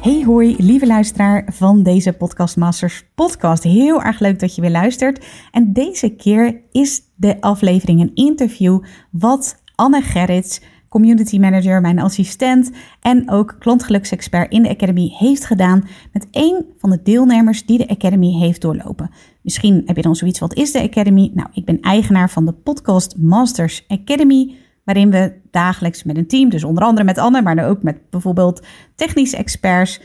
Hey hoi, lieve luisteraar van deze Podcast Masters podcast. Heel erg leuk dat je weer luistert. En deze keer is de aflevering een interview wat Anne Gerrits community manager, mijn assistent en ook klantgeluksexpert in de Academy heeft gedaan met één van de deelnemers die de Academy heeft doorlopen. Misschien heb je dan zoiets, wat is de Academy? Nou, ik ben eigenaar van de Podcast Masters Academy, waarin we dagelijks met een team, dus onder andere met Anne, maar ook met bijvoorbeeld technische experts,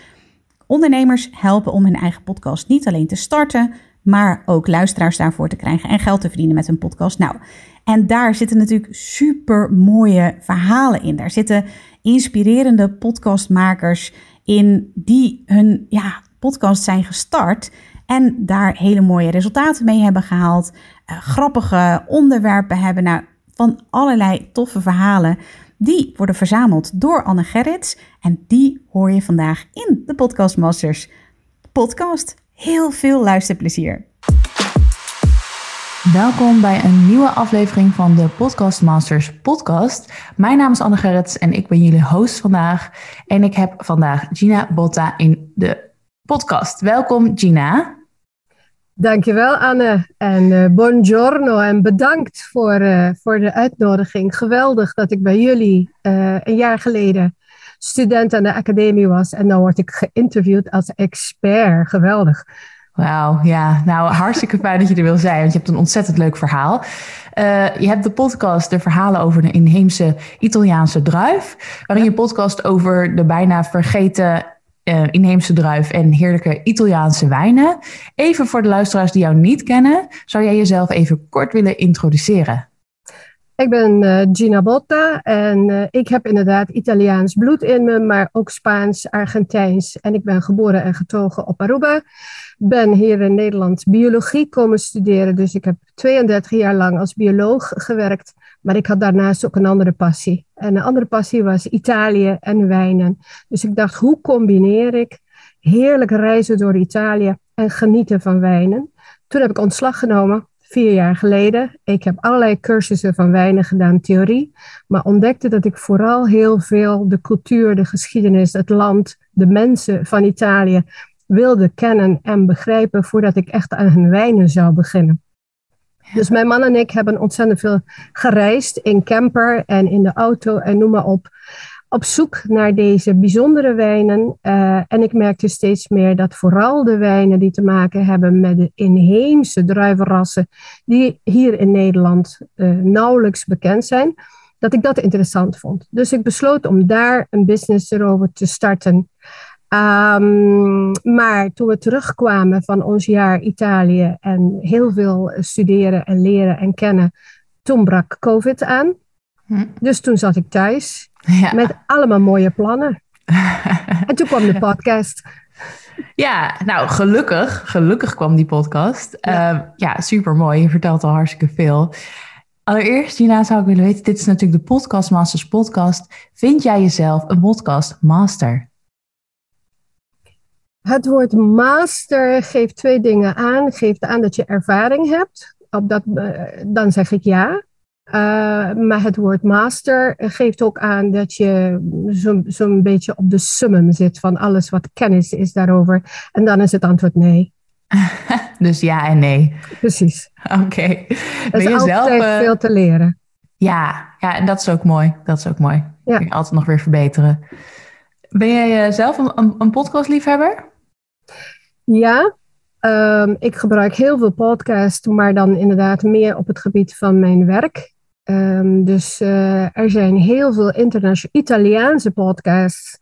ondernemers helpen om hun eigen podcast niet alleen te starten, maar ook luisteraars daarvoor te krijgen en geld te verdienen met hun podcast. Nou, en daar zitten natuurlijk super mooie verhalen in. Daar zitten inspirerende podcastmakers in die hun ja, podcast zijn gestart en daar hele mooie resultaten mee hebben gehaald. Uh, grappige onderwerpen hebben. Nou, van allerlei toffe verhalen. Die worden verzameld door Anne Gerrits. En die hoor je vandaag in de Podcast Masters podcast. Heel veel luisterplezier. Welkom bij een nieuwe aflevering van de Podcast Masters podcast. Mijn naam is Anne Gerrits en ik ben jullie host vandaag. En ik heb vandaag Gina Botta in de podcast. Welkom Gina. Dankjewel Anne en uh, buongiorno en bedankt voor, uh, voor de uitnodiging. Geweldig dat ik bij jullie uh, een jaar geleden student aan de academie was en dan word ik geïnterviewd als expert. Geweldig. Wauw, ja. Nou, hartstikke fijn dat je er wil zijn, want je hebt een ontzettend leuk verhaal. Je hebt de podcast, de verhalen over de inheemse Italiaanse druif, waarin je podcast over de bijna vergeten uh, inheemse druif en heerlijke Italiaanse wijnen. Even voor de luisteraars die jou niet kennen, zou jij jezelf even kort willen introduceren? Ik ben uh, Gina Botta en uh, ik heb inderdaad Italiaans bloed in me, maar ook Spaans, Argentijns. En ik ben geboren en getogen op Aruba. Ben hier in Nederland biologie komen studeren, dus ik heb 32 jaar lang als bioloog gewerkt. Maar ik had daarnaast ook een andere passie. En een andere passie was Italië en wijnen. Dus ik dacht, hoe combineer ik heerlijk reizen door Italië en genieten van wijnen? Toen heb ik ontslag genomen vier jaar geleden. Ik heb allerlei cursussen van wijnen gedaan, theorie, maar ontdekte dat ik vooral heel veel de cultuur, de geschiedenis, het land, de mensen van Italië wilde kennen en begrijpen voordat ik echt aan hun wijnen zou beginnen. Dus mijn man en ik hebben ontzettend veel gereisd in camper en in de auto en noem maar op op zoek naar deze bijzondere wijnen. Uh, en ik merkte steeds meer dat vooral de wijnen die te maken hebben met de inheemse druivenrassen, die hier in Nederland uh, nauwelijks bekend zijn, dat ik dat interessant vond. Dus ik besloot om daar een business erover te starten. Um, maar toen we terugkwamen van ons jaar Italië en heel veel studeren en leren en kennen, toen brak COVID aan. Hm. Dus toen zat ik thuis ja. Met allemaal mooie plannen. en toen kwam de podcast. Ja, nou gelukkig, gelukkig kwam die podcast. Ja, uh, ja super mooi. Je vertelt al hartstikke veel. Allereerst, Gina, zou ik willen weten, dit is natuurlijk de Podcast Masters podcast. Vind jij jezelf een podcast master? Het woord master geeft twee dingen aan. Geeft aan dat je ervaring hebt. Op dat, uh, dan zeg ik ja. Uh, maar het woord master geeft ook aan dat je zo'n zo beetje op de summum zit van alles wat kennis is daarover. En dan is het antwoord nee. dus ja en nee. Precies. Oké. Okay. Er is altijd uh... veel te leren. Ja, ja, en dat is ook mooi. Dat is ook mooi. Ja. Kun je altijd nog weer verbeteren. Ben jij zelf een, een, een podcastliefhebber? Ja, um, ik gebruik heel veel podcasts, maar dan inderdaad meer op het gebied van mijn werk. Um, dus uh, er zijn heel veel internationale Italiaanse podcasts.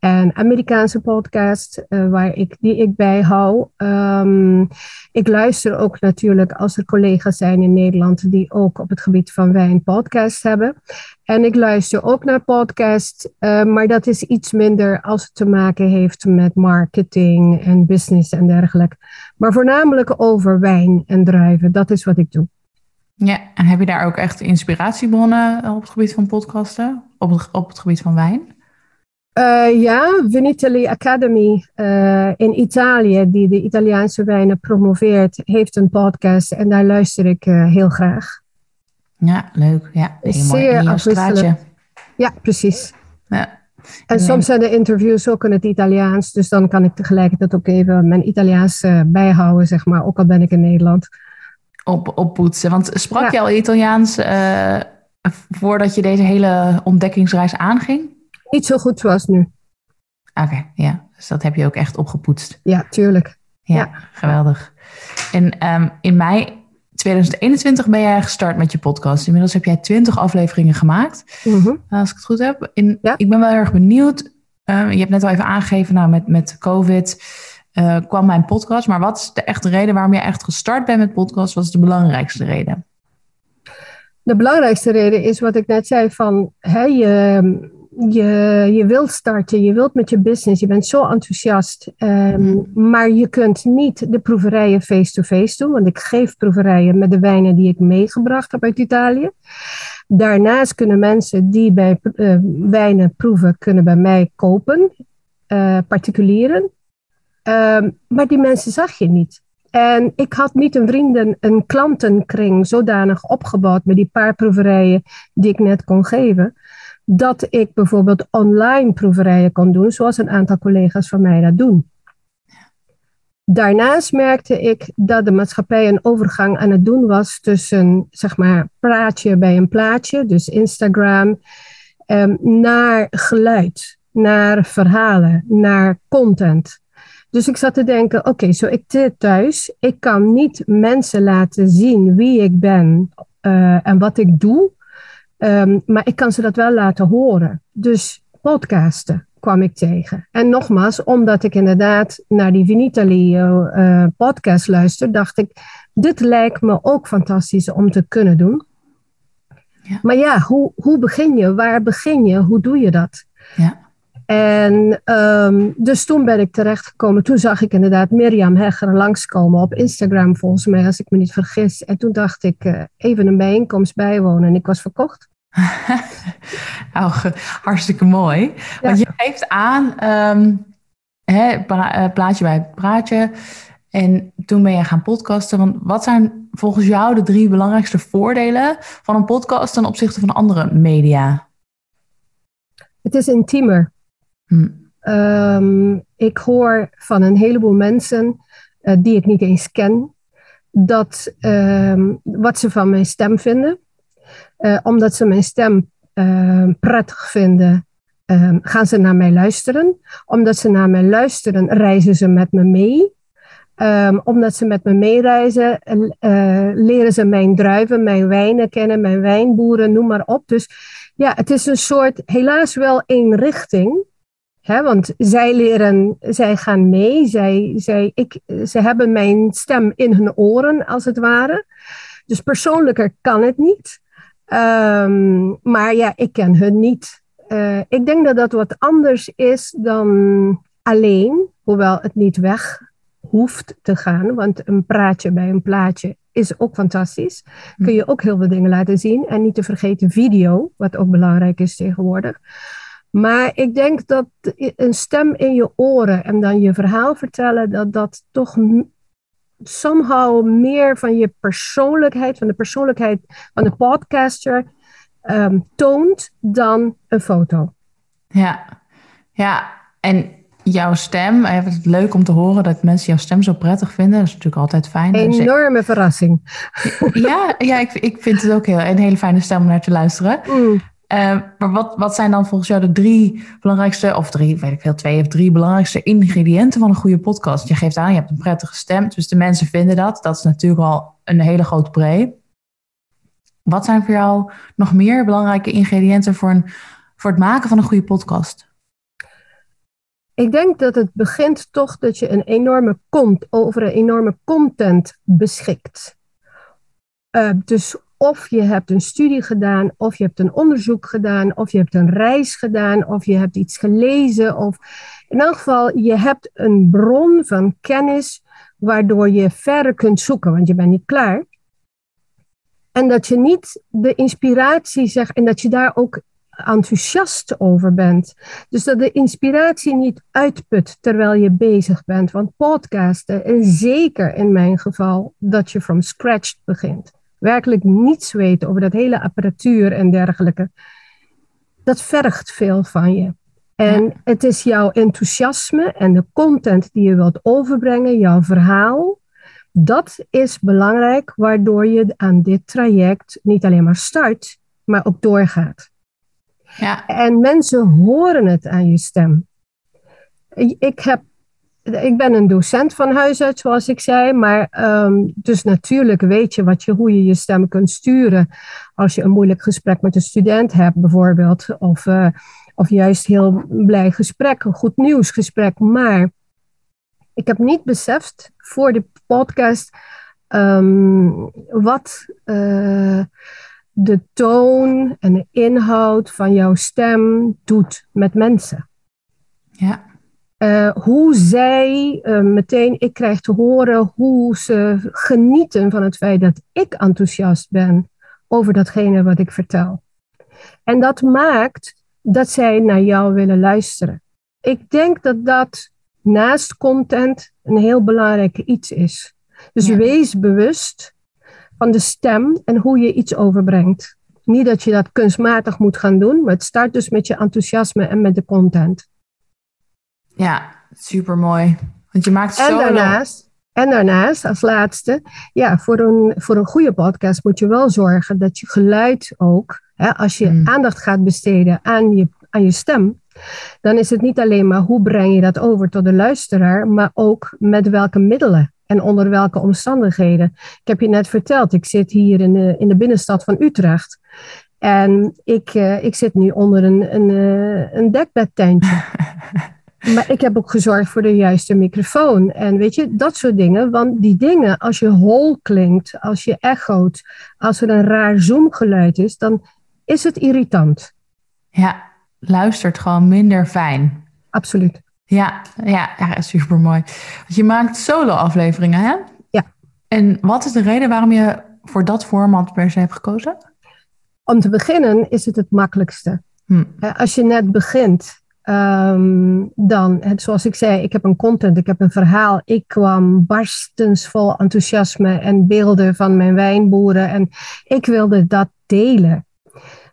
En Amerikaanse podcast uh, waar ik, die ik bijhoud. Um, ik luister ook natuurlijk als er collega's zijn in Nederland die ook op het gebied van wijn podcast hebben. En ik luister ook naar podcast, uh, maar dat is iets minder als het te maken heeft met marketing en business en dergelijke. Maar voornamelijk over wijn en druiven, dat is wat ik doe. Ja, en heb je daar ook echt inspiratiebronnen op het gebied van podcasten, op het, op het gebied van wijn? Uh, ja, Vinitali Academy uh, in Italië, die de Italiaanse wijnen promoveert, heeft een podcast en daar luister ik uh, heel graag. Ja, leuk. Ja, Zeer afwisselend. Ja, precies. Ja. En soms zijn de interviews ook in het Italiaans, dus dan kan ik tegelijkertijd ook even mijn Italiaans bijhouden, zeg maar, ook al ben ik in Nederland. Op, oppoetsen. Want sprak ja. je al Italiaans voordat je deze hele ontdekkingsreis aanging? Niet zo goed zoals nu. Oké, ja. Dus dat heb je ook echt opgepoetst. Ja, tuurlijk. Ja, geweldig. En um, in mei 2021 ben jij gestart met je podcast. Inmiddels heb jij 20 afleveringen gemaakt, mm -hmm. als ik het goed heb. In, ja. Ik ben wel erg benieuwd. Uh, je hebt net al even aangegeven, nou, met, met COVID uh, kwam mijn podcast. Maar wat is de echte reden waarom jij echt gestart bent met podcast? Wat is de belangrijkste reden? De belangrijkste reden is wat ik net zei van... Hè, je, je, je wilt starten, je wilt met je business, je bent zo enthousiast. Um, maar je kunt niet de proeverijen face-to-face doen, want ik geef proeverijen met de wijnen die ik meegebracht heb uit Italië. Daarnaast kunnen mensen die bij uh, wijnen proeven, kunnen bij mij kopen, uh, particulieren. Um, maar die mensen zag je niet. En ik had niet een vrienden, een klantenkring zodanig opgebouwd met die paar proeverijen die ik net kon geven dat ik bijvoorbeeld online proeverijen kon doen, zoals een aantal collega's van mij dat doen. Daarnaast merkte ik dat de maatschappij een overgang aan het doen was tussen, zeg maar, praatje bij een plaatje, dus Instagram, um, naar geluid, naar verhalen, naar content. Dus ik zat te denken, oké, zo ik zit thuis, ik kan niet mensen laten zien wie ik ben uh, en wat ik doe, Um, maar ik kan ze dat wel laten horen. Dus podcasten kwam ik tegen. En nogmaals, omdat ik inderdaad naar die Vinitali uh, podcast luister, dacht ik, dit lijkt me ook fantastisch om te kunnen doen. Ja. Maar ja, hoe, hoe begin je? Waar begin je? Hoe doe je dat? Ja. En um, dus toen ben ik terechtgekomen. Toen zag ik inderdaad Mirjam Hegger langskomen op Instagram, volgens mij, als ik me niet vergis. En toen dacht ik, uh, even een bijeenkomst bijwonen en ik was verkocht. nou, hartstikke mooi. Want je geeft aan, um, hè, plaatje bij praatje. En toen ben je gaan podcasten. Want wat zijn volgens jou de drie belangrijkste voordelen van een podcast ten opzichte van andere media? Het is intiemer. Hm. Um, ik hoor van een heleboel mensen uh, die ik niet eens ken, dat um, wat ze van mijn stem vinden. Uh, omdat ze mijn stem uh, prettig vinden, uh, gaan ze naar mij luisteren. Omdat ze naar mij luisteren, reizen ze met me mee. Um, omdat ze met me meereizen, leren ze mijn druiven, mijn wijnen kennen, mijn wijnboeren, noem maar op. Dus ja, het is een soort, helaas wel één richting. Want zij leren, zij gaan mee, zij, zij, ik, ze hebben mijn stem in hun oren, als het ware. Dus persoonlijker kan het niet. Um, maar ja, ik ken hun niet. Uh, ik denk dat dat wat anders is dan alleen, hoewel het niet weg hoeft te gaan, want een praatje bij een plaatje is ook fantastisch. Hm. Kun je ook heel veel dingen laten zien en niet te vergeten video, wat ook belangrijk is tegenwoordig. Maar ik denk dat een stem in je oren en dan je verhaal vertellen, dat dat toch somehow meer van je persoonlijkheid, van de persoonlijkheid van de podcaster um, toont dan een foto. Ja, ja. En jouw stem, het is leuk om te horen dat mensen jouw stem zo prettig vinden. Dat is natuurlijk altijd fijn. Een enorme verrassing. Ja, ja ik, ik vind het ook heel, een hele fijne stem om naar te luisteren. Mm. Uh, maar wat, wat zijn dan volgens jou de drie belangrijkste, of drie, weet ik veel, twee of drie belangrijkste ingrediënten van een goede podcast? Je geeft aan, je hebt een prettige stem, dus de mensen vinden dat. Dat is natuurlijk al een hele grote pre. Wat zijn voor jou nog meer belangrijke ingrediënten voor, een, voor het maken van een goede podcast? Ik denk dat het begint toch dat je een enorme kont over een enorme content beschikt. Uh, dus of je hebt een studie gedaan, of je hebt een onderzoek gedaan, of je hebt een reis gedaan, of je hebt iets gelezen. Of in elk geval, je hebt een bron van kennis waardoor je verder kunt zoeken, want je bent niet klaar. En dat je niet de inspiratie zegt en dat je daar ook enthousiast over bent. Dus dat de inspiratie niet uitput terwijl je bezig bent. Want podcasten, en zeker in mijn geval, dat je from scratch begint. Werkelijk niets weten over dat hele apparatuur en dergelijke. Dat vergt veel van je. En het is jouw enthousiasme en de content die je wilt overbrengen, jouw verhaal. Dat is belangrijk, waardoor je aan dit traject niet alleen maar start, maar ook doorgaat. Ja. En mensen horen het aan je stem. Ik, heb, ik ben een docent van huis uit, zoals ik zei. Maar um, dus natuurlijk weet je, wat je hoe je je stem kunt sturen. Als je een moeilijk gesprek met een student hebt, bijvoorbeeld. Of, uh, of juist heel blij gesprek, een goed nieuwsgesprek. Maar ik heb niet beseft voor de podcast um, wat. Uh, de toon en de inhoud van jouw stem doet met mensen. Ja. Uh, hoe zij uh, meteen, ik krijg te horen hoe ze genieten van het feit dat ik enthousiast ben over datgene wat ik vertel. En dat maakt dat zij naar jou willen luisteren. Ik denk dat dat naast content een heel belangrijk iets is. Dus wees bewust van de stem en hoe je iets overbrengt. Niet dat je dat kunstmatig moet gaan doen, maar het start dus met je enthousiasme en met de content. Ja, super mooi. Want je maakt zo. En daarnaast, en daarnaast, als laatste, ja, voor een, voor een goede podcast moet je wel zorgen dat je geluid ook, hè, als je mm. aandacht gaat besteden aan je, aan je stem, dan is het niet alleen maar hoe breng je dat over tot de luisteraar, maar ook met welke middelen en onder welke omstandigheden. Ik heb je net verteld, ik zit hier in de, in de binnenstad van Utrecht. En ik, uh, ik zit nu onder een, een, uh, een dekbedtentje. maar ik heb ook gezorgd voor de juiste microfoon. En weet je, dat soort dingen. Want die dingen, als je hol klinkt, als je echoot, als er een raar zoomgeluid is, dan is het irritant. Ja, luistert gewoon minder fijn. Absoluut. Ja, ja, ja super mooi. je maakt solo-afleveringen, hè? Ja. En wat is de reden waarom je voor dat format per se hebt gekozen? Om te beginnen is het het makkelijkste. Hm. Als je net begint, um, dan, zoals ik zei, ik heb een content, ik heb een verhaal. Ik kwam barstens vol enthousiasme en beelden van mijn wijnboeren en ik wilde dat delen.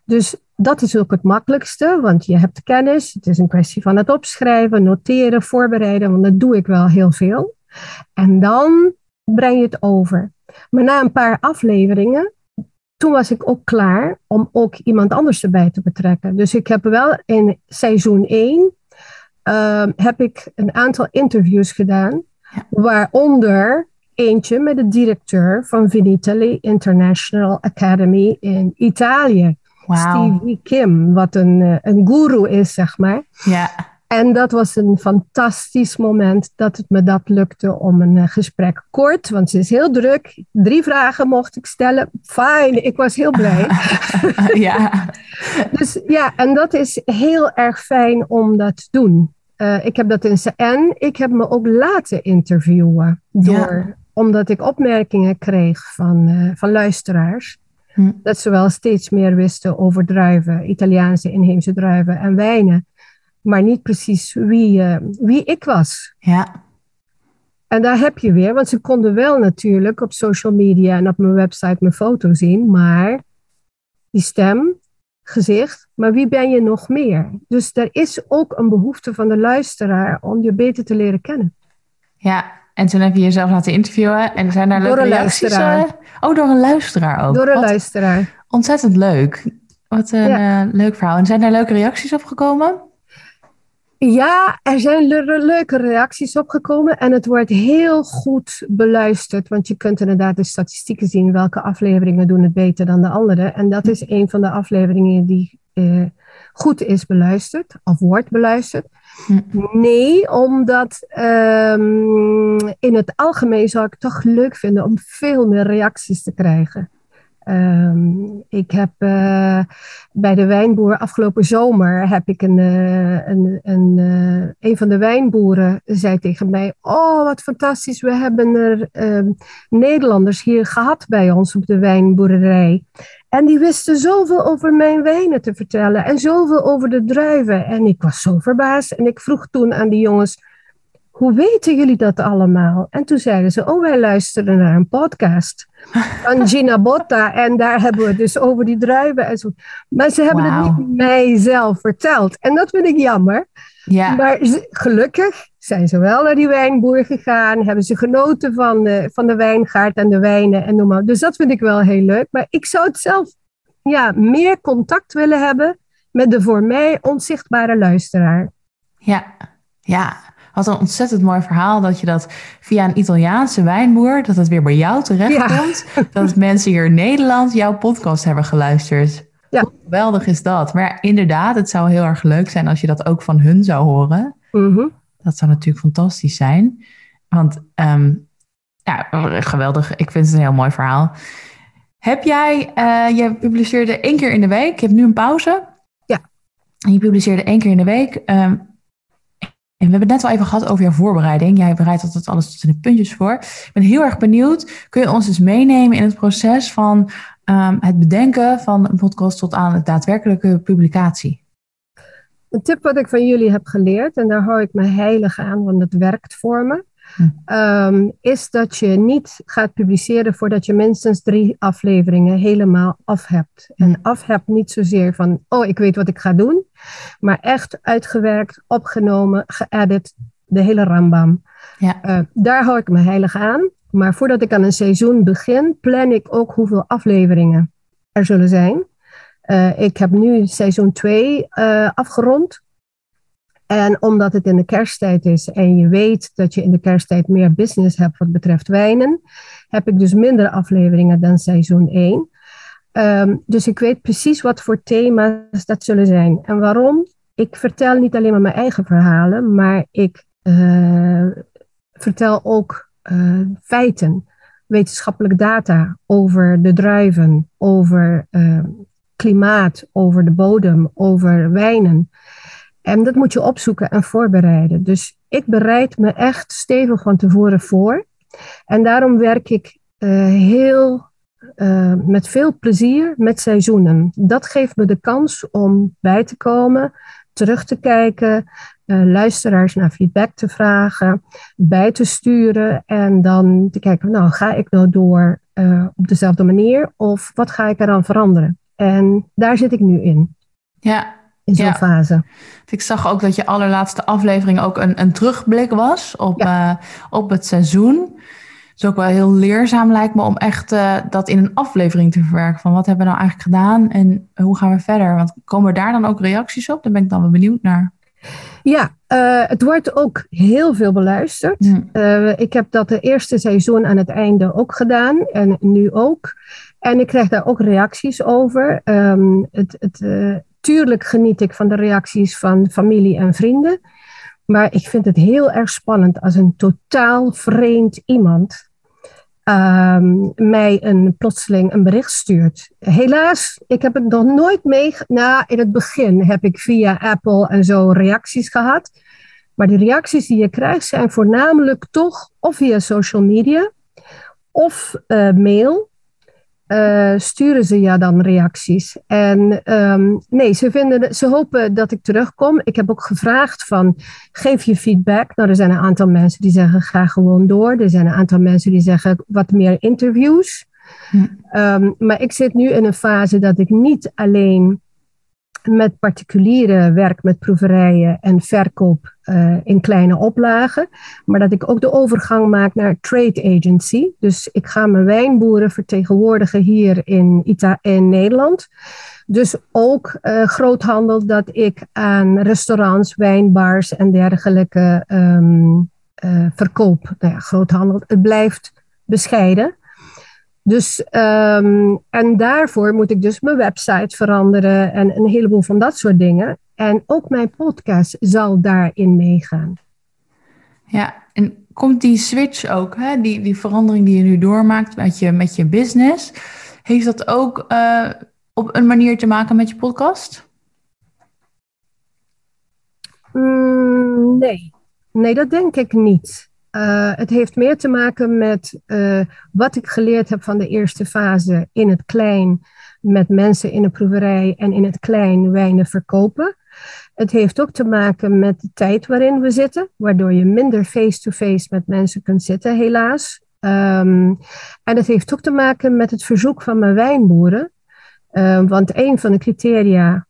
Dus dat is ook het makkelijkste, want je hebt kennis. Het is een kwestie van het opschrijven, noteren, voorbereiden, want dat doe ik wel heel veel. En dan breng je het over. Maar na een paar afleveringen, toen was ik ook klaar om ook iemand anders erbij te betrekken. Dus ik heb wel in seizoen 1 ehm, heb ik een aantal interviews gedaan, waaronder eentje met de directeur van Vinitaly International Academy in Italië. Stevie Kim, wat een, eh, een guru is, zeg maar. Ja. En dat was een fantastisch moment dat het me dat lukte om een eh, gesprek kort, want ze is heel druk. Drie vragen mocht ik stellen. Fijn, ik was heel blij. ja. dus ja, en dat is heel erg fijn om dat te doen. Uh, ik heb dat in en ik heb me ook laten interviewen door, omdat ik opmerkingen kreeg van, uh, van luisteraars. Hm. Dat ze wel steeds meer wisten over druiven, Italiaanse inheemse druiven en wijnen. Maar niet precies wie, uh, wie ik was. Ja. En daar heb je weer, want ze konden wel natuurlijk op social media en op mijn website mijn foto zien, maar die stem, gezicht, maar wie ben je nog meer? Dus er is ook een behoefte van de luisteraar om je beter te leren kennen. Ja, en toen heb je jezelf laten interviewen en zijn daar leuke reacties? Uh, oh, door een luisteraar ook. Door een luisteraar. Ontzettend leuk. Wat een ja. uh, leuk verhaal. En zijn daar leuke reacties op gekomen? Ja, er zijn le leuke reacties opgekomen en het wordt heel goed beluisterd. Want je kunt inderdaad de statistieken zien welke afleveringen doen het beter dan de andere. En dat is een van de afleveringen die uh, goed is beluisterd of wordt beluisterd. Nee, omdat ehm, in het algemeen zou ik het toch leuk vinden om veel meer reacties te krijgen. Ehm, ik heb uh, bij de wijnboer afgelopen zomer heb ik een, uh, een, een, uh, een van de wijnboeren zei tegen mij: Oh, wat fantastisch, we hebben er ehm, Nederlanders hier gehad bij ons op de wijnboerderij. En die wisten zoveel over mijn wijnen te vertellen en zoveel over de druiven. En ik was zo verbaasd. En ik vroeg toen aan die jongens: Hoe weten jullie dat allemaal? En toen zeiden ze: Oh, wij luisteren naar een podcast van Gina Botta. En daar hebben we het dus over die druiven en zo. Maar ze hebben het niet mijzelf verteld. En dat vind ik jammer. Ja. Maar gelukkig zijn ze wel naar die wijnboer gegaan. Hebben ze genoten van de, van de wijngaard en de wijnen en noem maar. Dus dat vind ik wel heel leuk. Maar ik zou het zelf ja, meer contact willen hebben met de voor mij onzichtbare luisteraar. Ja, ja. Wat een ontzettend mooi verhaal dat je dat via een Italiaanse wijnboer, dat het weer bij jou terechtkomt. Ja. Dat mensen hier in Nederland jouw podcast hebben geluisterd. Ja. Hoe geweldig is dat? Maar ja, inderdaad, het zou heel erg leuk zijn als je dat ook van hun zou horen. Mm Dat zou natuurlijk fantastisch zijn. Want um, ja, geweldig. Ik vind het een heel mooi verhaal. Heb jij, uh, je publiceerde één keer in de week. Je hebt nu een pauze. Ja. En je publiceerde één keer in de week. Um, en we hebben het net al even gehad over jouw voorbereiding. Jij bereidt altijd alles tot in de puntjes voor. Ik ben heel erg benieuwd. Kun je ons eens meenemen in het proces van um, het bedenken van een podcast tot aan de daadwerkelijke publicatie? Een tip wat ik van jullie heb geleerd, en daar hou ik me heilig aan, want het werkt voor me. Hm. is dat je niet gaat publiceren voordat je minstens drie afleveringen helemaal af hebt. En af hebt niet zozeer van, oh, ik weet wat ik ga doen, maar echt uitgewerkt, opgenomen, geëdit, de hele rambam. Ja. Uh, daar hou ik me heilig aan. Maar voordat ik aan een seizoen begin, plan ik ook hoeveel afleveringen er zullen zijn. Uh, ik heb nu seizoen 2 uh, eh, afgerond. En omdat het in de kersttijd is en je weet dat je in de kersttijd meer business hebt wat betreft wijnen, heb ik dus minder afleveringen dan seizoen 1. Um, ehm, dus ik weet precies wat voor thema's dat zullen zijn. En waarom? Ik vertel niet alleen maar mijn eigen verhalen, maar ik uh, vertel ook uh, feiten, wetenschappelijke data over de druiven, over uh, klimaat, over de bodem, over wijnen. En dat moet je opzoeken en voorbereiden. Dus ik bereid me echt stevig van tevoren voor. En daarom werk ik uh, heel uh, met veel plezier met seizoenen. Dat geeft me de kans om bij te komen, terug te kijken, uh, luisteraars naar feedback te vragen, bij te sturen en dan te kijken, nou ga ik nou door op dezelfde manier of wat ga ik eraan veranderen? En daar zit ik nu in. Ja, in zo'n fase. Ik zag ook dat je allerlaatste aflevering ook een, een terugblik was op, uh, op het seizoen. Het is ook wel heel leerzaam lijkt me om echt uh, dat in een aflevering te verwerken. Van wat hebben we nou eigenlijk gedaan en hoe gaan we verder? Want komen daar dan ook reacties op? Daar ben ik dan wel benieuwd naar. Ja, uh, het wordt ook heel veel beluisterd. Uh, ik heb dat de eerste seizoen aan het einde ook gedaan en nu ook. En ik krijg daar ook reacties over. Um, het, het, Tuurlijk geniet ik van de reacties van familie en vrienden. Maar ik vind het heel erg spannend als een totaal vreemd iemand ehm, mij een, plotseling een bericht stuurt. Helaas, ik heb het nog nooit mee. Nou, in het begin heb ik via Apple en zo reacties gehad. Maar de reacties die je krijgt zijn voornamelijk toch of via social media of uh, mail. Uh, sturen ze ja dan reacties. En um, nee, ze, vinden, ze hopen dat ik terugkom. Ik heb ook gevraagd van, geef je feedback. Nou, er zijn een aantal mensen die zeggen, ga gewoon door. Er zijn een aantal mensen die zeggen, wat meer interviews. Hm. Um, maar ik zit nu in een fase dat ik niet alleen met particuliere werk met proeverijen en verkoop uh, in kleine oplagen. Maar dat ik ook de overgang maak naar trade agency. Dus ik ga mijn wijnboeren vertegenwoordigen hier in, Ita in Nederland. Dus ook uh, groothandel dat ik aan restaurants, wijnbars en dergelijke um, uh, verkoop. Nou ja, groothandel, het blijft bescheiden. Dus, ehm, en daarvoor moet ik dus mijn website veranderen en een heleboel van dat soort dingen. En ook mijn podcast zal daarin meegaan. Ja, en komt die switch ook, hè? Die, die verandering die je nu doormaakt met je, met je business, heeft dat ook uh, op een manier te maken met je podcast? Mm, nee. nee, dat denk ik niet. Uh, het heeft meer te maken met uh, wat ik geleerd heb van de eerste fase in het klein, met mensen in de proeverij en in het klein wijnen verkopen. Het heeft ook te maken met de tijd waarin we zitten, waardoor je minder face-to-face met mensen kunt zitten, helaas. Um, en het heeft ook te maken met het verzoek van mijn wijnboeren. Uh, want een van de criteria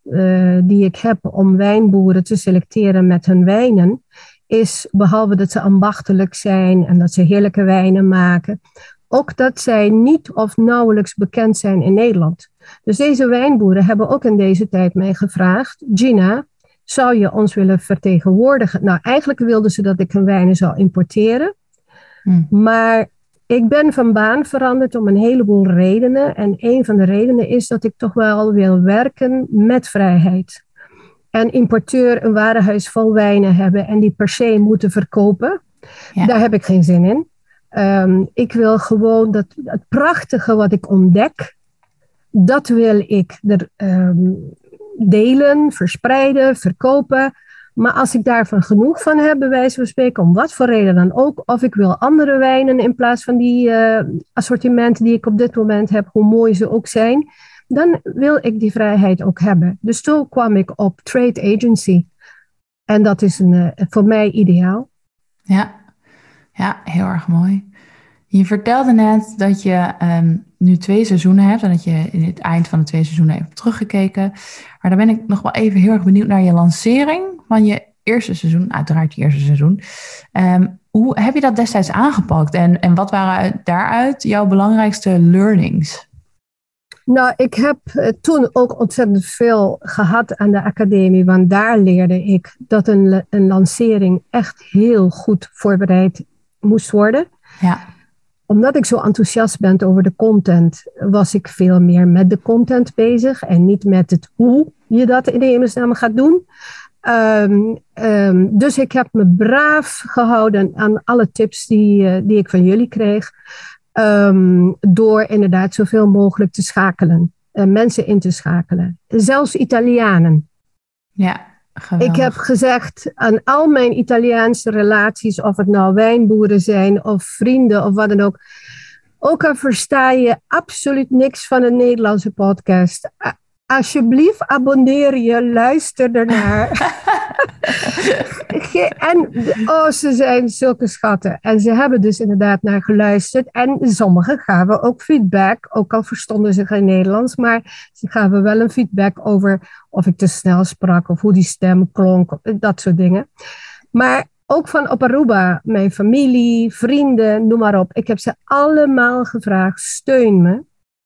die ik heb om wijnboeren te selecteren met hun wijnen, is behalve dat ze ambachtelijk zijn en dat ze heerlijke wijnen maken, ook dat zij niet of nauwelijks bekend zijn in Nederland. Dus deze wijnboeren hebben ook in deze tijd mij gevraagd: Gina, zou je ons willen vertegenwoordigen? Nou, eigenlijk wilden ze dat ik hun wijnen zou importeren. Hmm. Maar ik ben van baan veranderd om een heleboel redenen. En een van de redenen is dat ik toch wel wil werken met vrijheid. En importeur een warenhuis vol wijnen hebben en die per se moeten verkopen, ja. daar heb ik geen zin in. Um, ik wil gewoon dat het prachtige wat ik ontdek, dat wil ik er um, delen, verspreiden, verkopen. Maar als ik daarvan genoeg van heb, bij wijze van spreken, om wat voor reden dan ook, of ik wil andere wijnen in plaats van die uh, assortimenten die ik op dit moment heb, hoe mooi ze ook zijn, dan wil ik die vrijheid ook hebben. Dus toen kwam ik op trade agency. En dat is een, uh, voor mij ideaal. Ja. ja, heel erg mooi. Je vertelde net dat je um, nu twee seizoenen hebt en dat je in het eind van de twee seizoenen hebt teruggekeken. Maar dan ben ik nog wel even heel erg benieuwd naar je lancering van je eerste seizoen, uiteraard je eerste seizoen. Um, hoe heb je dat destijds aangepakt en, en wat waren daaruit jouw belangrijkste learnings? Nou, ik heb eh, toen ook ontzettend veel gehad aan de academie, want daar leerde ik dat een, een lancering echt heel goed voorbereid moest worden. Ja omdat ik zo enthousiast ben over de content, was ik veel meer met de content bezig en niet met het hoe je dat in de hemelsnaam gaat doen. Um, um, dus ik heb me braaf gehouden aan alle tips die, uh, die ik van jullie kreeg. Um, door inderdaad zoveel mogelijk te schakelen, uh, mensen in te schakelen. Zelfs Italianen. Ja. Ik heb gezegd aan al mijn Italiaanse relaties, of het nou wijnboeren zijn of vrienden of wat dan ook. Ook al versta je absoluut niks van een Nederlandse podcast alsjeblieft abonneer je, luister ernaar. en oh, ze zijn zulke schatten. En ze hebben dus inderdaad naar geluisterd. En sommigen gaven ook feedback, ook al verstonden ze geen Nederlands, maar ze gaven wel een feedback over of ik te snel sprak of hoe die stem klonk, dat soort dingen. Maar ook van op Aruba, mijn familie, vrienden, noem maar op. Ik heb ze allemaal gevraagd, steun me.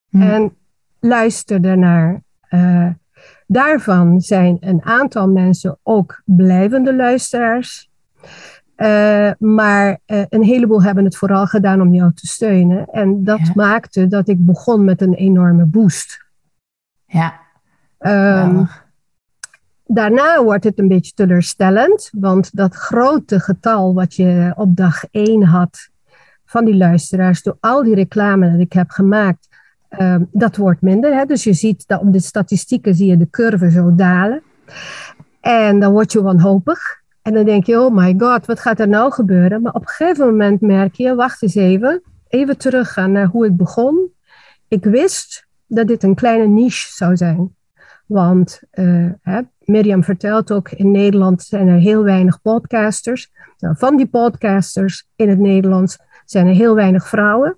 Hmm. En luister ernaar. Uh, daarvan zijn een aantal mensen ook blijvende luisteraars. Uh, maar uh, een heleboel hebben het vooral gedaan om jou te steunen. En dat ja. maakte dat ik begon met een enorme boost. Ja. Um, daarna wordt het een beetje teleurstellend, want dat grote getal wat je op dag één had van die luisteraars, door al die reclame dat ik heb gemaakt, Um, dat wordt minder. Hè? Dus je ziet dat op de statistieken zie je de curve zo dalen. En dan word je wanhopig. En dan denk je, oh my god, wat gaat er nou gebeuren? Maar op een gegeven moment merk je, wacht eens even, even teruggaan naar hoe ik begon. Ik wist dat dit een kleine niche zou zijn. Want uh, hè, Mirjam vertelt ook, in Nederland zijn er heel weinig podcasters. Nou, van die podcasters in het Nederlands zijn er heel weinig vrouwen.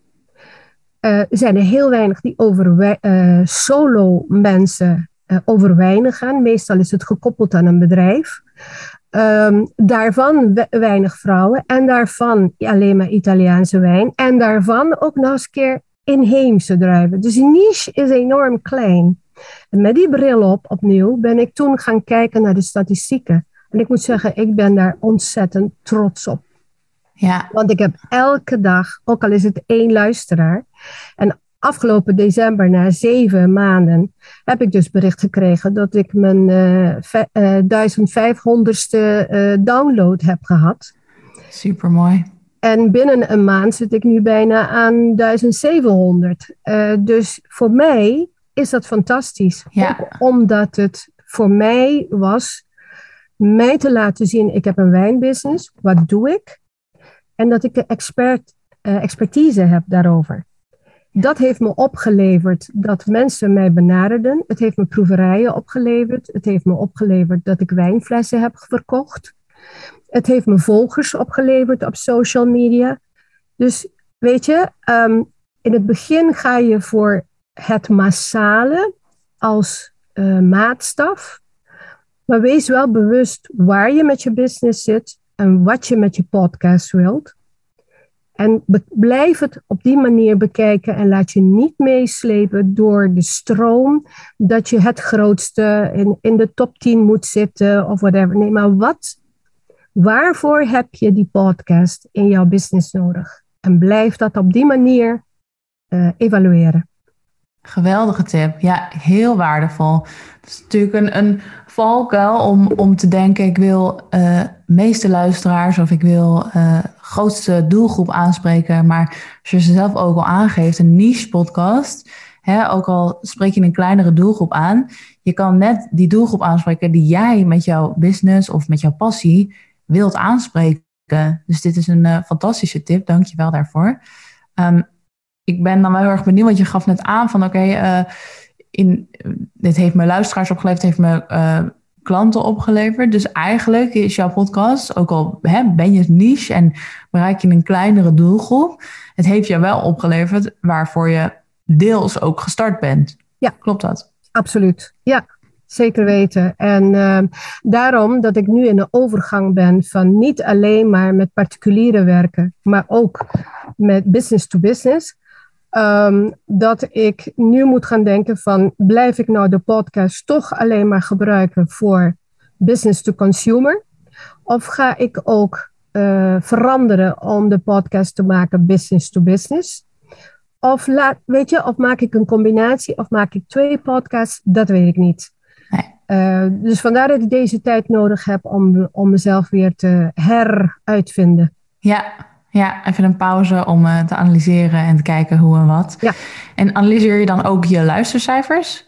Uh, zijn er heel weinig die over uh, solo mensen uh, over gaan. Meestal is het gekoppeld aan een bedrijf. Um, daarvan weinig vrouwen en daarvan alleen maar Italiaanse wijn. En daarvan ook nog eens een keer inheemse druiven. Dus die niche is enorm klein. En met die bril op, opnieuw, ben ik toen gaan kijken naar de statistieken. En ik moet zeggen, ik ben daar ontzettend trots op. Ja. Want ik heb elke dag, ook al is het één luisteraar, en afgelopen december, na zeven maanden, heb ik dus bericht gekregen dat ik mijn uh, 1500ste download heb gehad. Super mooi. En binnen een maand zit ik nu bijna aan 1700. dus voor mij is dat fantastisch. Ja. omdat het voor mij was mij te laten zien, ik heb een wijnbusiness, wat doe ik? En dat ik expert, uh, expertise heb daarover. Dat heeft me opgeleverd dat mensen mij benaderden. Het heeft me proeverijen opgeleverd. Het heeft me opgeleverd dat ik wijnflessen heb verkocht. Het heeft me volgers opgeleverd op social media. Dus weet je, ehm, in het begin ga je voor het massale als uh, maatstaf. Maar wees wel bewust waar je met je business zit en wat je met je podcast wilt. En blijf het op die manier bekijken en laat je niet meeslepen door de stroom dat je het grootste in, in de top 10 moet zitten of whatever. Nee, maar wat, waarvoor heb je die podcast in jouw business nodig? En blijf dat op die manier uh, evalueren. Geweldige tip. Ja, heel waardevol. Het is natuurlijk een, een valkuil om, om te denken: ik wil uh, meeste luisteraars of ik wil uh, grootste doelgroep aanspreken. Maar als je ze zelf ook al aangeeft, een niche podcast, hè, ook al spreek je een kleinere doelgroep aan, je kan net die doelgroep aanspreken die jij met jouw business of met jouw passie wilt aanspreken. Dus dit is een uh, fantastische tip. Dank je wel daarvoor. Um, ik ben dan wel heel erg benieuwd, want je gaf net aan van oké, uh, in dit heeft me luisteraars opgeleverd, heeft me klanten opgeleverd. Dus eigenlijk is jouw podcast, ook al hè, ben je niche en bereik je een kleinere doelgroep, het heeft je wel opgeleverd waarvoor je deels ook gestart bent. Ja. Klopt dat? Absoluut. Ja, Zeker weten. En uh, daarom dat ik nu in de overgang ben van niet alleen maar met particuliere werken, maar ook met business to business. Um, dat ik nu moet gaan denken van blijf ik nou de podcast toch alleen maar gebruiken voor business to consumer? Of ga ik ook uh, veranderen om de podcast te maken business to business? Of, laat, weet je, of maak ik een combinatie of maak ik twee podcasts? Dat weet ik niet. Nee. Uh, dus vandaar dat ik deze tijd nodig heb om, om mezelf weer te heruitvinden. Ja, ja, even een pauze om uh, te analyseren en te kijken hoe en wat. Ja. En analyseer je dan ook je luistercijfers?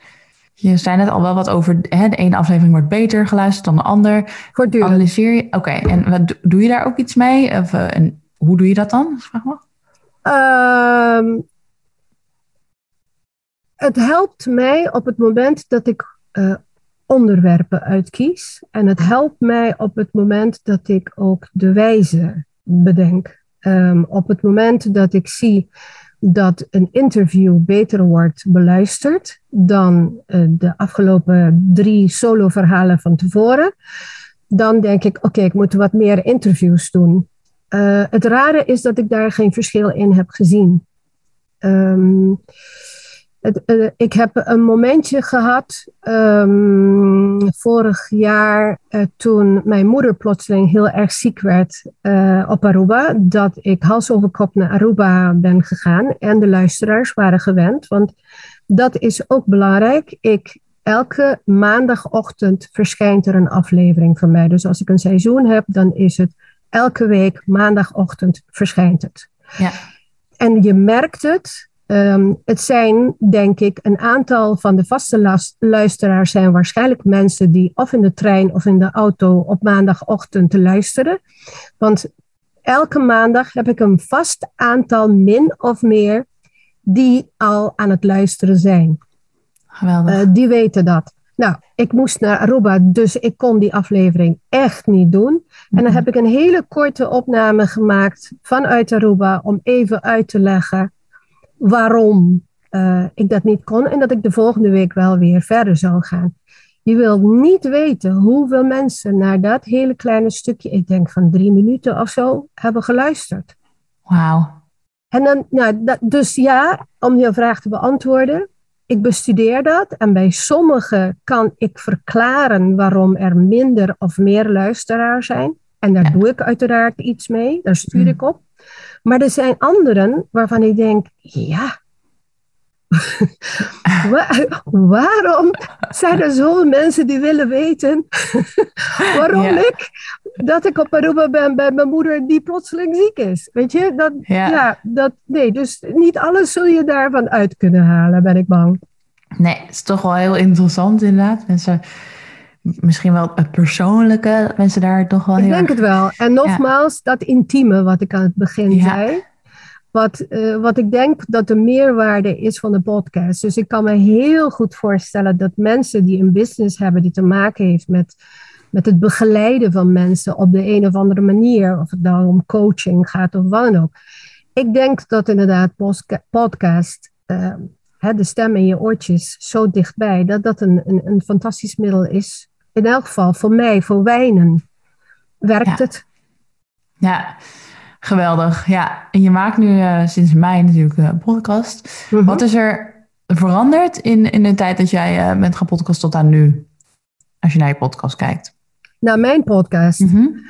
Je zei net al wel wat over hè, de ene aflevering wordt beter geluisterd dan de ander. Voortdurend. Analyseer je. Oké, okay, en wat, doe je daar ook iets mee? Of, uh, en hoe doe je dat dan? Vraag me. Um, het helpt mij op het moment dat ik uh, onderwerpen uitkies. En het helpt mij op het moment dat ik ook de wijze bedenk. Um, op het moment dat ik zie dat een interview beter wordt beluisterd dan uh, de afgelopen drie solo-verhalen van tevoren, dan denk ik: oké, ik moet wat meer interviews doen. Uh, het rare is dat ik daar geen verschil in heb gezien. Um, ik heb een momentje gehad um, vorig jaar uh, toen mijn moeder plotseling heel erg ziek werd uh, op Aruba. Dat ik hals over kop naar Aruba ben gegaan en de luisteraars waren gewend. Want dat is ook belangrijk. Ik, elke maandagochtend verschijnt er een aflevering van mij. Dus als ik een seizoen heb, dan is het elke week maandagochtend verschijnt het. Ja. En je merkt het Um, het zijn, denk ik, een aantal van de vaste luisteraars zijn waarschijnlijk mensen die of in de trein of in de auto op maandagochtend te luisteren. Want elke maandag heb ik een vast aantal min of meer die al aan het luisteren zijn. Geweldig. Uh, die weten dat. Nou, ik moest naar Aruba, dus ik kon die aflevering echt niet doen. En dan mhm. heb ik een hele korte opname gemaakt vanuit Aruba om even uit te leggen waarom uh, ik dat niet kon en dat ik de volgende week wel weer verder zou gaan. Je wilt niet weten hoeveel mensen naar dat hele kleine stukje, ik denk van drie minuten of zo, hebben geluisterd. Wauw. En dan, nou, dat, dus ja, om je vraag te beantwoorden, ik bestudeer dat en bij sommigen kan ik verklaren waarom er minder of meer luisteraars zijn. En daar doe ik uiteraard iets mee, daar stuur mm. ik op. Maar er zijn anderen waarvan ik denk, ja, waarom zijn er zoveel mensen die willen weten waarom ik dat ik op Aruba ben bij mijn moeder die plotseling ziek is? Weet je, dat, ja. dat, nee, dus niet alles zul je daarvan uit kunnen halen, ben ik bang. Nee, het is toch wel heel interessant inderdaad. Mensen, misschien wel het persoonlijke, mensen daar toch wel ik heel Ik denk het wel. En nogmaals, dat intieme wat ik aan het begin zei wat, uh, wat ik denk dat de meerwaarde is van de podcast. Dus ik kan me heel goed voorstellen dat mensen die een business hebben die te maken heeft met, met het begeleiden van mensen op de een of andere manier, of het nou om coaching gaat of wat dan ook. Ik denk dat inderdaad podcast, uh, de stem in je oortjes, zo dichtbij, dat dat een, een, een fantastisch middel is. In elk geval voor mij, voor wijnen, werkt het. Ja, Geweldig, ja. En je maakt nu uh, sinds mei natuurlijk een podcast. Mhm. Wat is er veranderd in, in de tijd dat jij uh, bent gaan tot aan nu? Als je naar je podcast kijkt. Naar mijn podcast? Mm -hmm.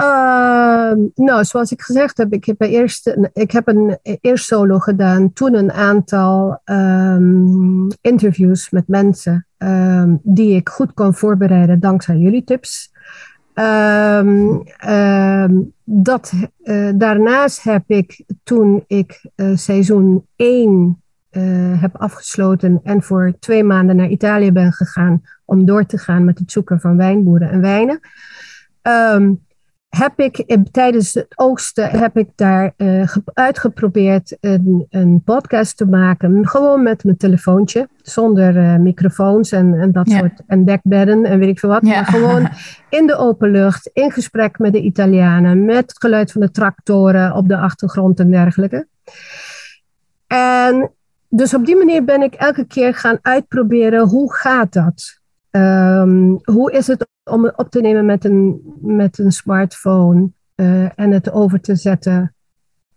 Uh, nou, zoals ik gezegd heb, ik heb, eerst, ik heb een, eerst solo gedaan. Toen een aantal um, interviews met mensen um, die ik goed kon voorbereiden dankzij jullie tips. Dat, uh, daarnaast heb ik toen ik uh, seizoen 1 uh, eh, heb afgesloten en voor twee maanden naar Italië ben gegaan om door te gaan met het zoeken van wijnboeren en wijnen. Heb ik tijdens het oogsten heb ik daar uh, uitgeprobeerd een, een, podcast te maken. Gewoon met mijn telefoontje, zonder uh, microfoons en, en dat soort en dekbedden en weet ik veel wat. Ja. Maar gewoon in de open lucht, in gesprek met de Italianen, met het geluid van de tractoren op de achtergrond en dergelijke. En dus op die manier ben ik elke keer gaan uitproberen hoe gaat dat? Um, hoe is het om op te nemen met een, met een smartphone uh, en het over te zetten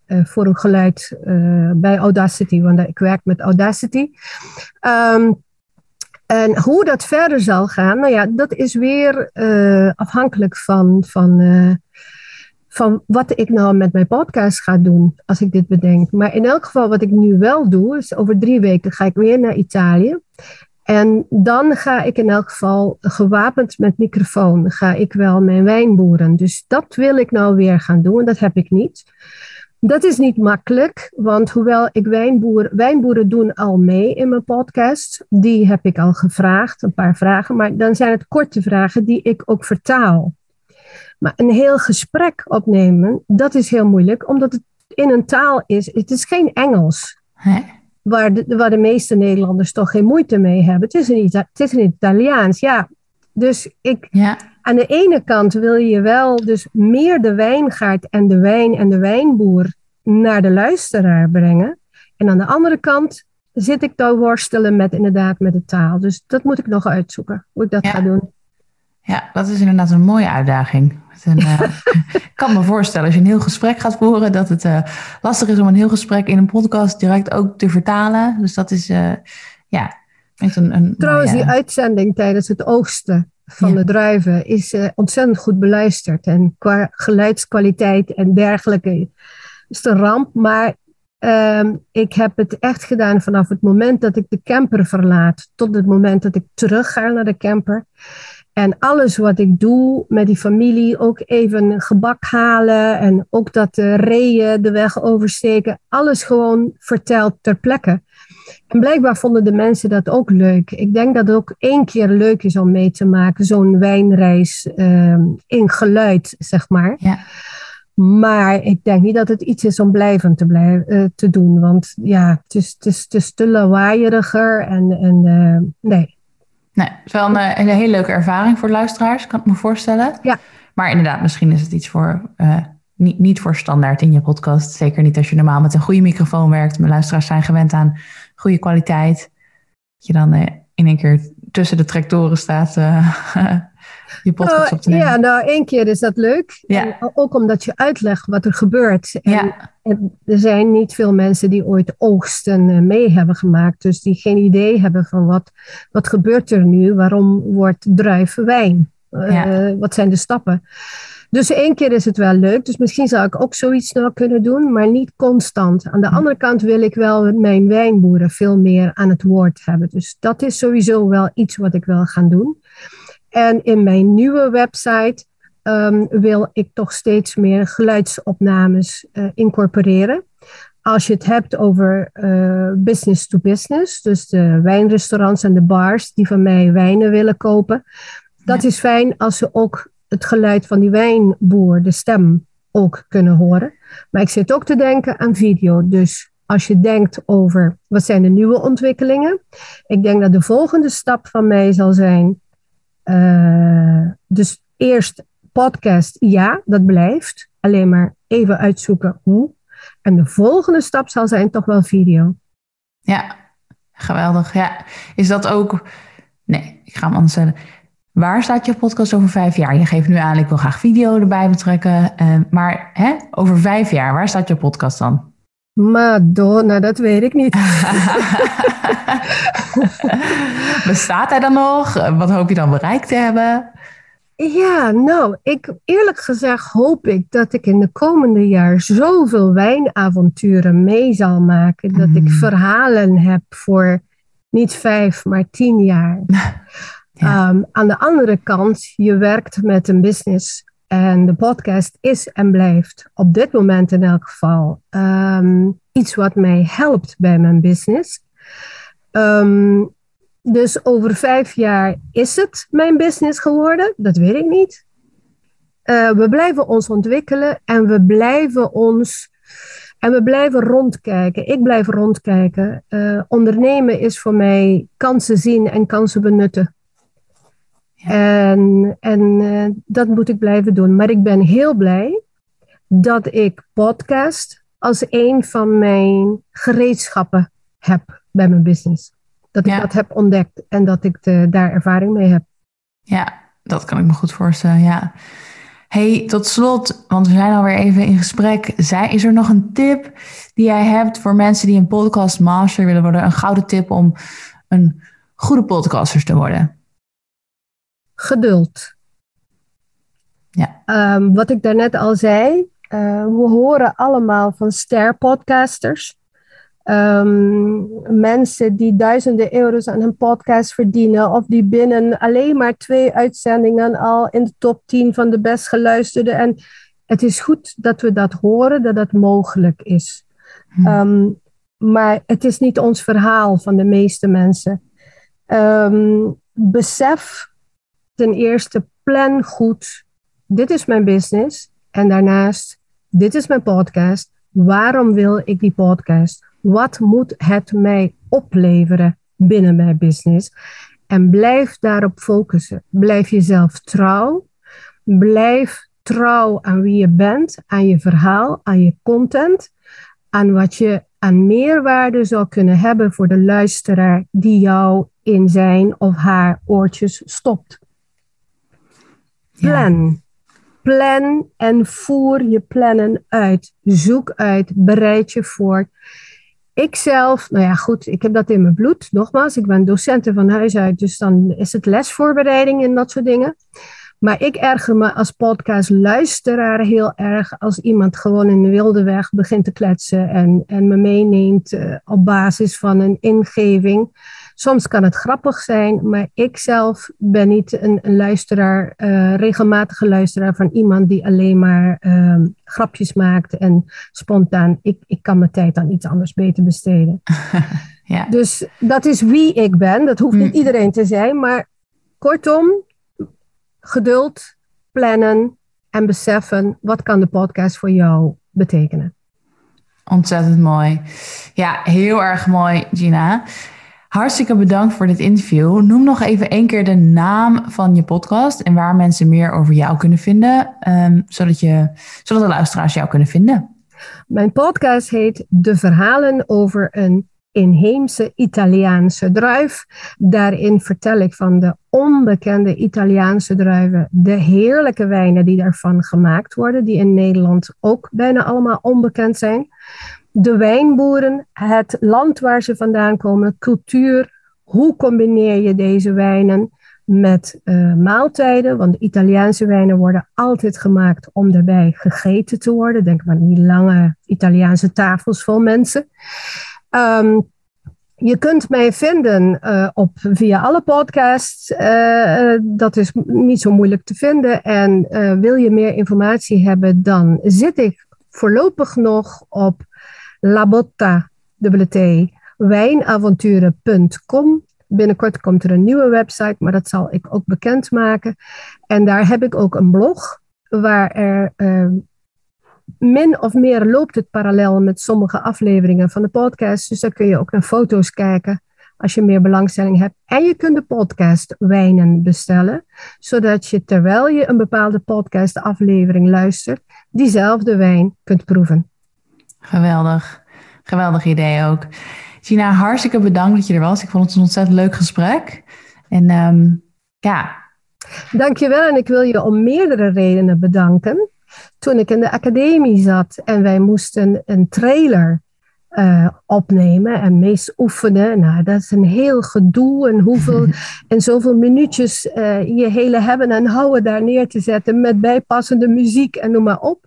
uh, voor een geluid uh, bij Audacity, want ik werk met Audacity. Um, en hoe dat verder zal gaan, nou ja, dat is weer afhankelijk van, van, van wat ik nou met mijn podcast ga doen, als ik dit bedenk. Maar in elk geval, wat ik nu wel doe, is over drie weken ga ik weer naar Italië. En dan ga ik in elk geval gewapend met microfoon, ga ik wel mijn wijn boeren. Dus dat wil ik nou weer gaan doen, dat heb ik niet. Dat is niet makkelijk, want hoewel ik wijnboer, wijnboeren doen al mee in mijn podcast, die heb ik al gevraagd, een paar vragen, maar dan zijn het korte vragen die ik ook vertaal. Maar een heel gesprek opnemen, dat is heel moeilijk, omdat het in een taal is, het is geen Engels. Hè? Waar de, waar de meeste Nederlanders toch geen moeite mee hebben. Het is een, het is een Italiaans, ja. Dus ik, ja. aan de ene kant wil je wel dus meer de wijngaard en de wijn en de wijnboer naar de luisteraar brengen. En aan de andere kant zit ik te worstelen met inderdaad met de taal. Dus dat moet ik nog uitzoeken, hoe ik dat ga doen. Ja, dat is inderdaad een mooie uitdaging. Uh, ik kan me voorstellen, als je een heel gesprek gaat voeren, dat het uh, lastig is om een heel gesprek in een podcast direct ook te vertalen. Dus dat is, uh, ja, een, een Trouwens, die uitzending tijdens het oogsten van de druiven is ontzettend goed beluisterd. En qua geluidskwaliteit en dergelijke is het een ramp. Maar ehm, ik heb het echt gedaan vanaf het moment dat ik de camper verlaat tot het moment dat ik terug ga naar de camper. En alles wat ik doe met die familie, ook even gebak halen en ook dat de reeën de weg oversteken, alles gewoon verteld ter plekke. En blijkbaar vonden de mensen dat ook leuk. Ik denk dat het ook één keer leuk is om mee te maken, zo'n wijnreis uh, in geluid, zeg maar. Ja. Maar ik denk niet dat het iets is om blijvend te, blijven, uh, te doen. Want ja, het is, het is, het is te lawaaieriger. En, en uh, nee, Nee, het is wel een, eh, een hele leuke ervaring voor luisteraars, kan ik me voorstellen. Ja. Maar inderdaad, misschien is het iets voor, uh, niet, niet voor standaard in je podcast. Zeker niet als je normaal met een goede microfoon werkt. Mijn luisteraars zijn gewend aan goede kwaliteit. Dat je dan uh, in één keer tussen de tractoren staat je podcast op te nemen. Ja, nou één keer is dat leuk. Ja. ook omdat je uitlegt wat er gebeurt. En, ja. en, er zijn niet veel mensen die ooit oogsten eh, mee hebben gemaakt. Dus die geen idee hebben van wat, wat gebeurt er nu? Waarom wordt druif wijn? Uh, wat zijn de stappen? Dus één keer is het wel leuk. Dus misschien zou ik ook zoiets nog kunnen doen, maar niet constant. Aan de hm. andere kant wil ik wel mijn wijnboeren veel meer aan het woord hebben. Dus dat is sowieso wel iets wat ik wil gaan doen. En in mijn nieuwe website um, wil ik toch steeds meer geluidsopnames uh, incorporeren. Als je het hebt over uh, business to business, dus de wijnrestaurants en de bars die van mij wijnen willen kopen, dat is fijn als ze ook het geluid van die wijnboer, de stem, ook kunnen horen. Maar ik zit ook te denken aan video. Dus als je denkt over wat zijn de nieuwe ontwikkelingen. Ik denk dat de volgende stap van mij zal zijn. Uh, dus eerst podcast, ja, dat blijft. Alleen maar even uitzoeken hoe. En de volgende stap zal zijn toch wel video. Ja, geweldig. Ja, is dat ook. Nee, ik ga hem anders stellen. Waar staat je podcast over vijf jaar? Je geeft nu aan, ik wil graag video erbij betrekken. Uh, maar hè, over vijf jaar, waar staat je podcast dan? Madonna, dat weet ik niet. Bestaat hij dan nog? Wat hoop je dan bereikt te hebben? Ja, nou, ik, eerlijk gezegd hoop ik dat ik in de komende jaar zoveel wijnavonturen mee zal maken. Dat ik mm. verhalen heb voor niet vijf, maar tien jaar. Ehm, aan de andere kant, je werkt met een business en de podcast is en blijft op dit moment in elk geval ehm, iets wat mij helpt bij mijn business. Um, dus over vijf jaar is het mijn business geworden? Dat weet ik niet. Uh, we blijven ons ontwikkelen en we blijven ons. En we blijven rondkijken. Ik blijf rondkijken. Uh, ondernemen is voor mij kansen zien en kansen benutten. En, en uh, dat moet ik blijven doen. Maar ik ben heel blij dat ik podcast als een van mijn gereedschappen heb bij mijn business. Dat ik dat heb ontdekt en dat ik de, daar ervaring mee heb. Ja, dat kan ik me goed voorstellen, ja. Hey, tot slot, want we zijn alweer even in gesprek. Zij, is er nog een tip die jij hebt voor mensen die een podcast master willen worden? Een gouden tip om een goede podcaster te worden? Geduld. Ja. Um, wat ik daarnet al zei, uh, we horen allemaal van ster-podcasters. Um, mensen die duizenden euro's aan een podcast verdienen, of die binnen alleen maar twee uitzendingen al in de top 10 van de best geluisterde. En het is goed dat we dat horen, dat dat mogelijk is. Hm. Um, maar het is niet ons verhaal van de meeste mensen. Um, besef ten eerste, plan goed. Dit is mijn business. En daarnaast, dit is mijn podcast. Waarom wil ik die podcast? Wat moet het mij opleveren binnen mijn business? En blijf daarop focussen. Blijf jezelf trouw. Blijf trouw aan wie je bent, aan je verhaal, aan je content, aan wat je aan meerwaarde zou kunnen hebben voor de luisteraar die jou in zijn of haar oortjes stopt. Plan. Plan en voer je plannen uit. Zoek uit, bereid je voor. Ik zelf, nou ja, goed, ik heb dat in mijn bloed. Nogmaals, ik ben docenten van huis uit, dus dan is het lesvoorbereiding en dat soort dingen. Maar ik erger me als podcastluisteraar heel erg als iemand gewoon in de wilde weg begint te kletsen en, en me meeneemt uh, op basis van een ingeving. Soms kan het grappig zijn, maar ik zelf ben niet een, een luisteraar, uh, regelmatige luisteraar van iemand die alleen maar uh, grapjes maakt en spontaan. Ik, ik kan mijn tijd aan iets anders beter besteden. ja. Dus dat is wie ik ben. Dat hoeft niet mm. iedereen te zijn, maar kortom, geduld, plannen en beseffen wat kan de podcast voor jou betekenen. Ontzettend mooi. Ja, heel erg mooi, Gina. Hartstikke bedankt voor dit interview. Noem nog even één keer de naam van je podcast en waar mensen meer over jou kunnen vinden, um, zodat, je, zodat de luisteraars jou kunnen vinden. Mijn podcast heet De Verhalen over een inheemse Italiaanse druif. Daarin vertel ik van de onbekende Italiaanse druiven, de heerlijke wijnen die daarvan gemaakt worden, die in Nederland ook bijna allemaal onbekend zijn de wijnboeren, het land waar ze vandaan komen, cultuur. Hoe combineer je deze wijnen? met uh, maaltijden. Want de Italiaanse wijnen worden altijd gemaakt om daarbij gegeten te worden. Denk maar aan die lange Italiaanse tafels vol mensen. Um, je kunt mij vinden uh, op, via alle podcasts. Uh, dat is niet zo moeilijk te vinden. En wil je meer informatie hebben, dan zit ik voorlopig nog op labotta, wijnavonturen.com. Binnenkort komt er een nieuwe website, maar dat zal ik ook bekendmaken. En daar heb ik ook een blog waar er min of meer loopt het parallel met sommige afleveringen van de podcast. Dus daar kun je ook naar foto's kijken als je meer belangstelling hebt. En je kunt de podcast wijnen bestellen, zodat je terwijl je een bepaalde podcast aflevering luistert, diezelfde wijn kunt proeven. Geweldig. Geweldig idee ook. Gina, hartstikke bedankt dat je er was. Ik vond het een ontzettend leuk gesprek. En um, ja. Dankjewel en ik wil je om meerdere redenen bedanken toen ik in de academie zat en wij moesten een trailer uh, opnemen en meest oefenen. Nou, dat is een heel gedoe en hoeveel en zoveel minuutjes uh, je hele hebben en houden daar neer te zetten met bijpassende muziek en noem maar op.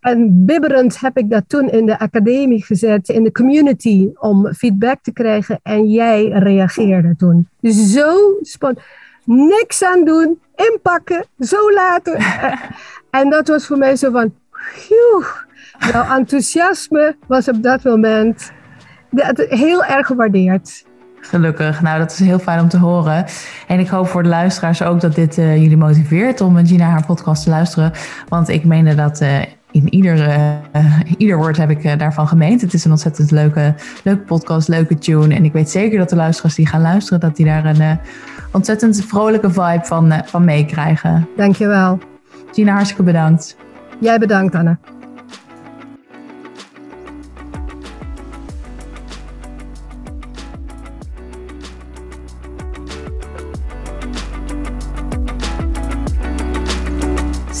En bibberend heb ik dat toen in de academie gezet, in de community, om feedback te krijgen. En jij reageerde toen. Dus zo spannend. Niks aan doen, inpakken, zo laten. En dat was voor mij zo van, jouw enthousiasme was op dat moment heel erg gewaardeerd. Gelukkig. Nou, dat is heel fijn om te horen. En ik hoop voor de luisteraars ook dat dit uh, jullie motiveert om Gina haar podcast te luisteren. Want ik meende dat uh, in ieder, uh, ieder woord heb ik daarvan gemeend. Het is een ontzettend leuke, leuke podcast, leuke tune. En ik weet zeker dat de luisteraars die gaan luisteren, dat die daar een ontzettend vrolijke vibe van, van meekrijgen. Dankjewel. Tina, hartstikke bedankt. Jij bedankt, Anne.